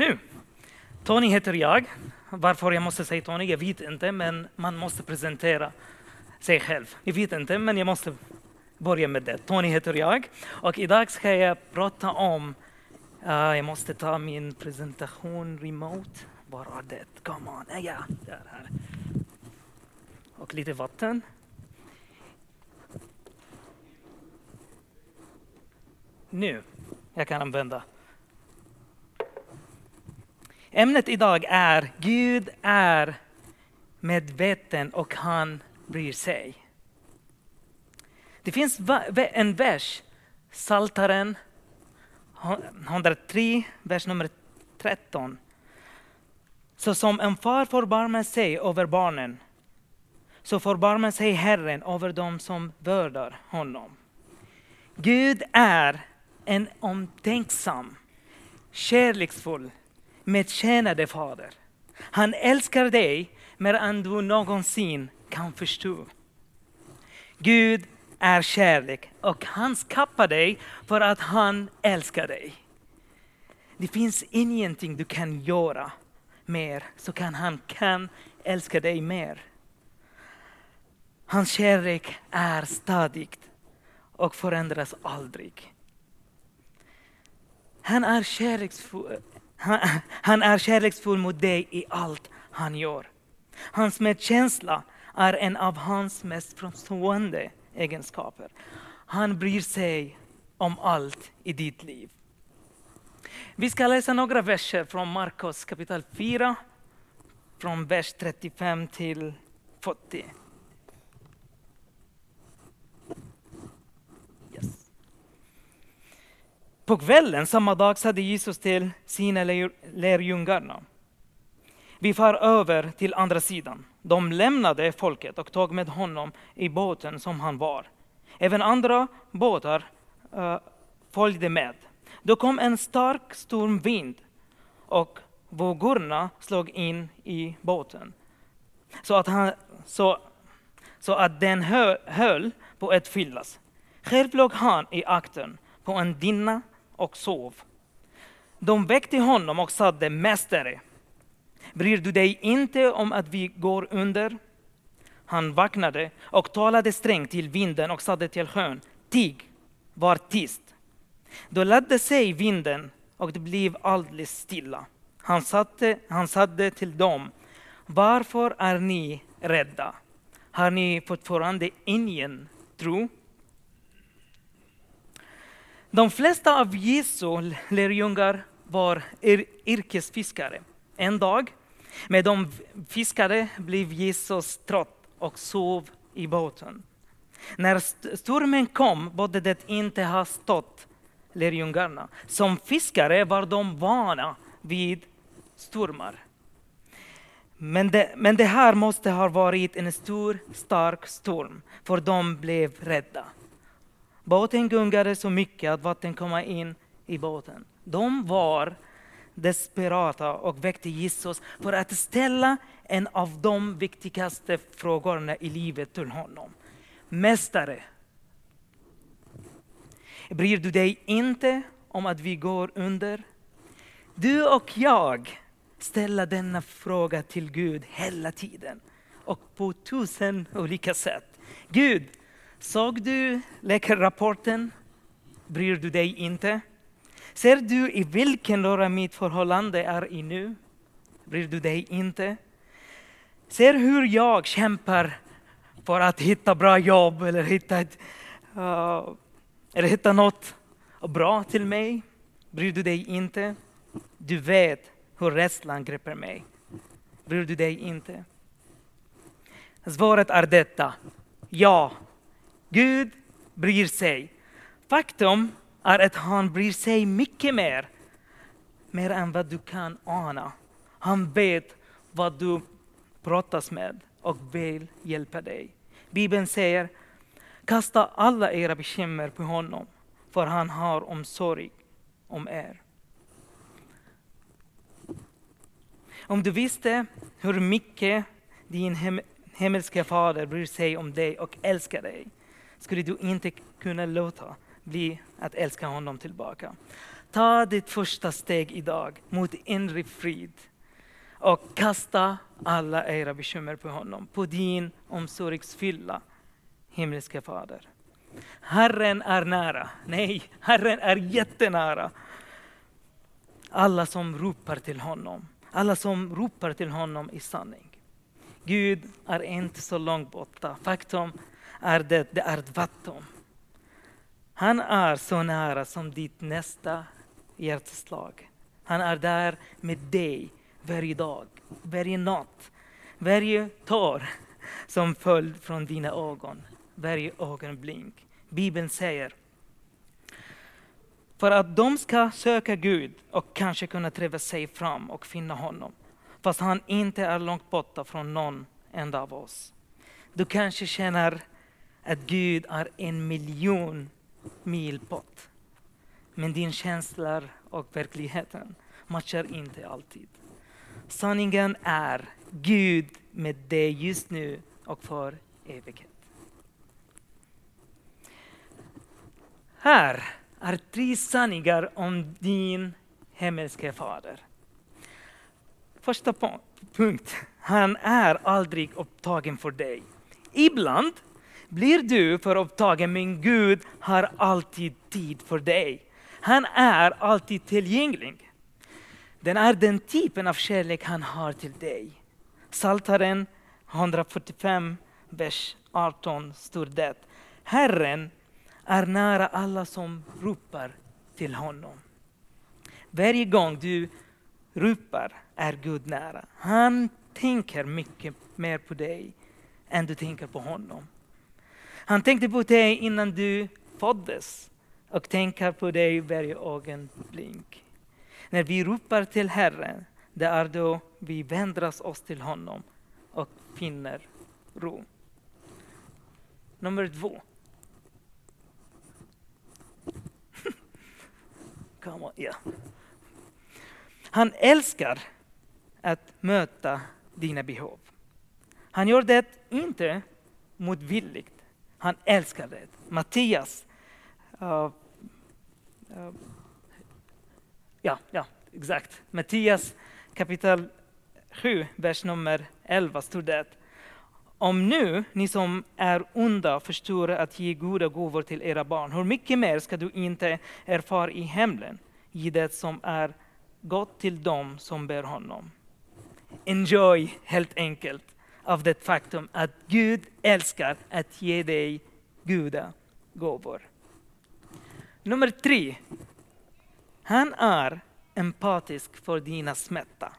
Nu, Tony heter jag. Varför jag måste säga Tony, jag vet inte, men man måste presentera sig själv. Jag vet inte, men jag måste börja med det. Tony heter jag och idag ska jag prata om, uh, jag måste ta min presentation remote. Var är det? Come on, ja, där här. Och lite vatten. Nu, jag kan använda. Ämnet idag är Gud är medveten och han bryr sig. Det finns en vers, Saltaren 103, vers nummer 13. Så som en far förbarmar sig över barnen, så förbarmar sig Herren över dem som vördar honom. Gud är en omtänksam, kärleksfull, medkännande fader. Han älskar dig mer än du någonsin kan förstå. Gud är kärlek och han skapar dig för att han älskar dig. Det finns ingenting du kan göra mer så kan han kan älska dig mer. Hans kärlek är stadigt och förändras aldrig. Han är, kärleksfull, han, han är kärleksfull mot dig i allt han gör. Hans medkänsla är en av hans mest framstående egenskaper. Han bryr sig om allt i ditt liv. Vi ska läsa några verser från Markus kapitel 4, från vers 35 till 40. På kvällen samma dag sade Jesus till sina lärjungarna. Vi far över till andra sidan. De lämnade folket och tog med honom i båten som han var. Även andra båtar uh, följde med. Då kom en stark stormvind och vågorna slog in i båten så att, han, så, så att den hö, höll på att fyllas. Själv låg han i akten på en dinna och sov. De väckte honom och sade, Mästare, Bryr du dig inte om att vi går under? Han vaknade och talade strängt till vinden och sade till sjön, tig, var tyst. Då ledde sig vinden och det blev alldeles stilla. Han, satte, han sade till dem, varför är ni rädda? Har ni fortfarande ingen tro? De flesta av Jesu lärjungar var yrkesfiskare. En dag med de fiskare blev Jesus trött och sov i båten. När stormen kom borde det inte ha stått lärjungarna. Som fiskare var de vana vid stormar. Men det, men det här måste ha varit en stor, stark storm, för de blev rädda. Båten gungade så mycket att vatten kom in i båten. De var desperata och väckte Jesus för att ställa en av de viktigaste frågorna i livet till honom. Mästare, bryr du dig inte om att vi går under? Du och jag ställer denna fråga till Gud hela tiden och på tusen olika sätt. Gud, såg du läkarrapporten? Bryr du dig inte? Ser du i vilken röra mitt förhållande är i nu? Bryr du dig inte? Ser hur jag kämpar för att hitta bra jobb eller hitta, ett, uh, eller hitta något bra till mig? Bryr du dig inte? Du vet hur rädslan griper mig. Bryr du dig inte? Svaret är detta. Ja, Gud bryr sig. Faktum är att han bryr sig mycket mer, mer än vad du kan ana. Han vet vad du brottas med och vill hjälpa dig. Bibeln säger, kasta alla era bekymmer på honom, för han har omsorg om er. Om du visste hur mycket din hem himmelska fader bryr sig om dig och älskar dig, skulle du inte kunna låta bli att älska honom tillbaka. Ta ditt första steg idag mot inre frid och kasta alla era bekymmer på honom, på din omsorgsfulla himmelske Fader. Herren är nära. Nej, Herren är jättenära. Alla som ropar till honom, alla som ropar till honom i sanning. Gud är inte så långt borta. Faktum är det, det är vatten. Han är så nära som ditt nästa hjärtslag. Han är där med dig varje dag, varje natt, varje tår som föll från dina ögon, varje ögonblink. Bibeln säger för att de ska söka Gud och kanske kunna träva sig fram och finna honom, fast han inte är långt borta från någon enda av oss. Du kanske känner att Gud är en miljon mil bort. Men din känslor och verkligheten matchar inte alltid. Sanningen är Gud med dig just nu och för evighet. Här är tre sanningar om din himmelske fader. Första punkt, han är aldrig upptagen för dig. Ibland blir du för upptagen, men Gud har alltid tid för dig. Han är alltid tillgänglig. Den är den typen av kärlek han har till dig. Saltaren 145, vers 18 står det. Herren är nära alla som ropar till honom. Varje gång du ropar är Gud nära. Han tänker mycket mer på dig än du tänker på honom. Han tänkte på dig innan du föddes och tänker på dig varje ögonblick. När vi ropar till Herren, det är då vi vänder oss till honom och finner ro. Nummer två. Come on, yeah. Han älskar att möta dina behov. Han gör det inte motvilligt. Han älskar det. Mattias, uh, uh, ja, ja, exakt. Mattias kapitel 7, vers nummer 11 står det. Om nu ni som är onda förstår att ge goda gåvor till era barn, hur mycket mer ska du inte erfara i himlen, ge det som är gott till dem som ber honom. Enjoy helt enkelt av det faktum att Gud älskar att ge dig goda gåvor. Nummer tre. Han är empatisk för dina smärta.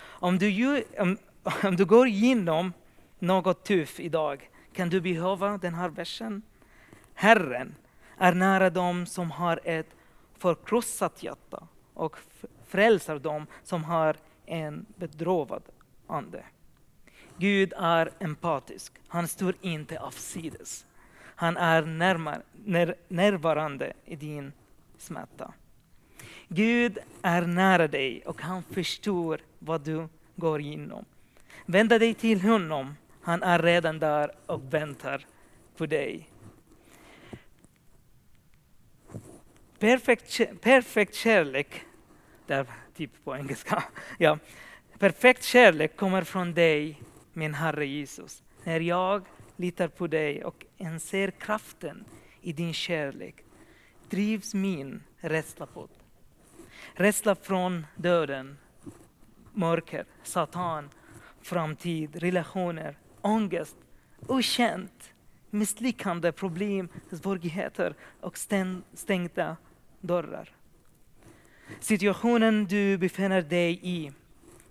Om du, om, om du går igenom något tufft idag kan du behöva den här versen. Herren är nära dem som har ett förkrossat hjärta och frälsar dem som har en bedrövad ande. Gud är empatisk. Han står inte avsides. Han är närmar, när, närvarande i din smärta. Gud är nära dig och han förstår vad du går igenom. Vända dig till honom. Han är redan där och väntar på dig. Perfekt, perfekt kärlek, där typ på engelska, ja. Perfekt kärlek kommer från dig, min Herre Jesus. När jag litar på dig och inser kraften i din kärlek drivs min rädsla bort. Rädsla från döden, mörker, Satan, framtid, relationer, ångest, okänt, misslyckande, problem, svårigheter och stängda dörrar. Situationen du befinner dig i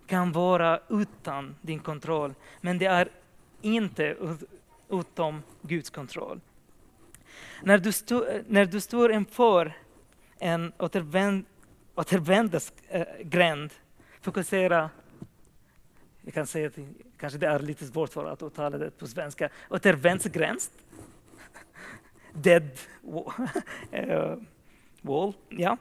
kan vara utan din kontroll, men det är inte utom Guds kontroll. När du, stå, när du står inför en återvänd, återvändsgränd, fokusera jag kan säga att kanske det är lite svårt för att uttala det på svenska. Återvändsgränd. Dead eh, wall. Ja.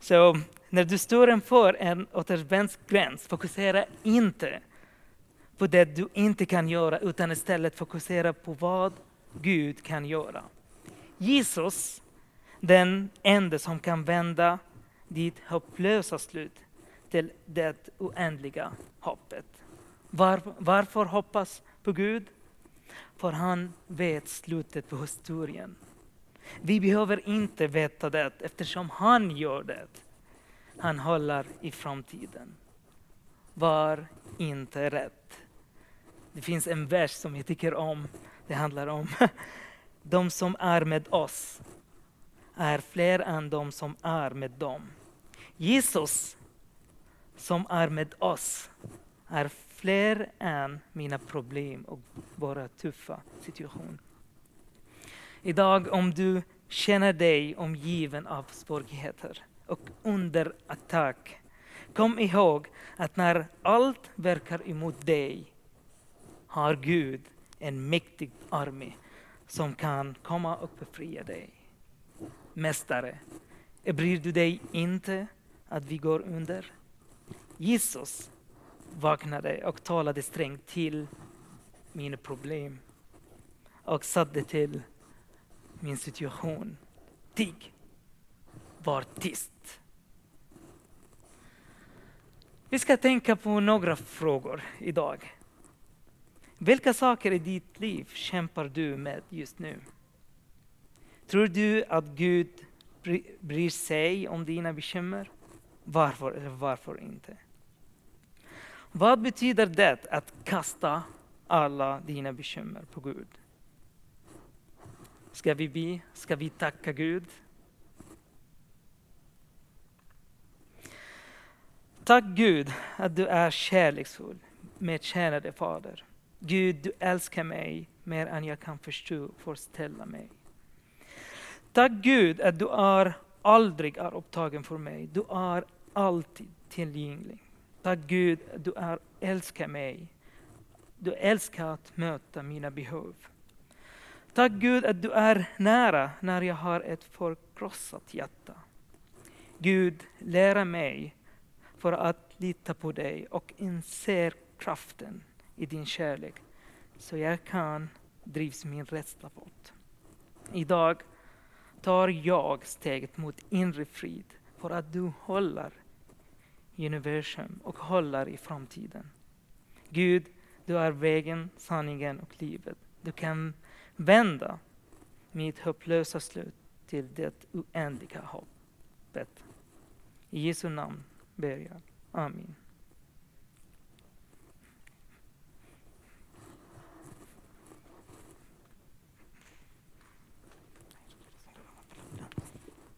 Så när du står inför en återvändsgränd, fokusera inte på det du inte kan göra, utan istället fokusera på vad Gud kan göra. Jesus Den enda som kan vända ditt hopplösa slut till det oändliga hoppet. Var, varför hoppas på Gud? För han vet slutet på historien. Vi behöver inte veta det eftersom han gör det. Han håller i framtiden. Var inte rädd. Det finns en vers som jag tycker om. Det handlar om de som är med oss är fler än de som är med dem. Jesus som är med oss är fler än mina problem och våra tuffa situation. Idag om du känner dig omgiven av svårigheter och under attack, kom ihåg att när allt verkar emot dig har Gud en mäktig armé som kan komma och befria dig. Mästare, bryr du dig inte att vi går under? Jesus vaknade och talade strängt till mina problem och satte till min situation. Tig, var tyst. Vi ska tänka på några frågor idag. Vilka saker i ditt liv kämpar du med just nu? Tror du att Gud bryr sig om dina bekymmer? Varför eller varför inte? Vad betyder det att kasta alla dina bekymmer på Gud? Ska vi be? Ska vi tacka Gud? Tack Gud att du är kärleksfull med kärade Fader. Gud, du älskar mig mer än jag kan förstå, föreställa mig. Tack Gud att du är aldrig är upptagen för mig. Du är alltid tillgänglig. Tack Gud att du är, älskar mig. Du älskar att möta mina behov. Tack Gud att du är nära när jag har ett förkrossat hjärta. Gud, lära mig för att lita på dig och inse kraften i din kärlek så jag kan drivs min rädsla bort. Idag tar jag steget mot inre frid för att du håller universum och håller i framtiden. Gud, du är vägen, sanningen och livet. Du kan vända mitt hopplösa slut till det oändliga hoppet. I Jesu namn ber jag. Amen.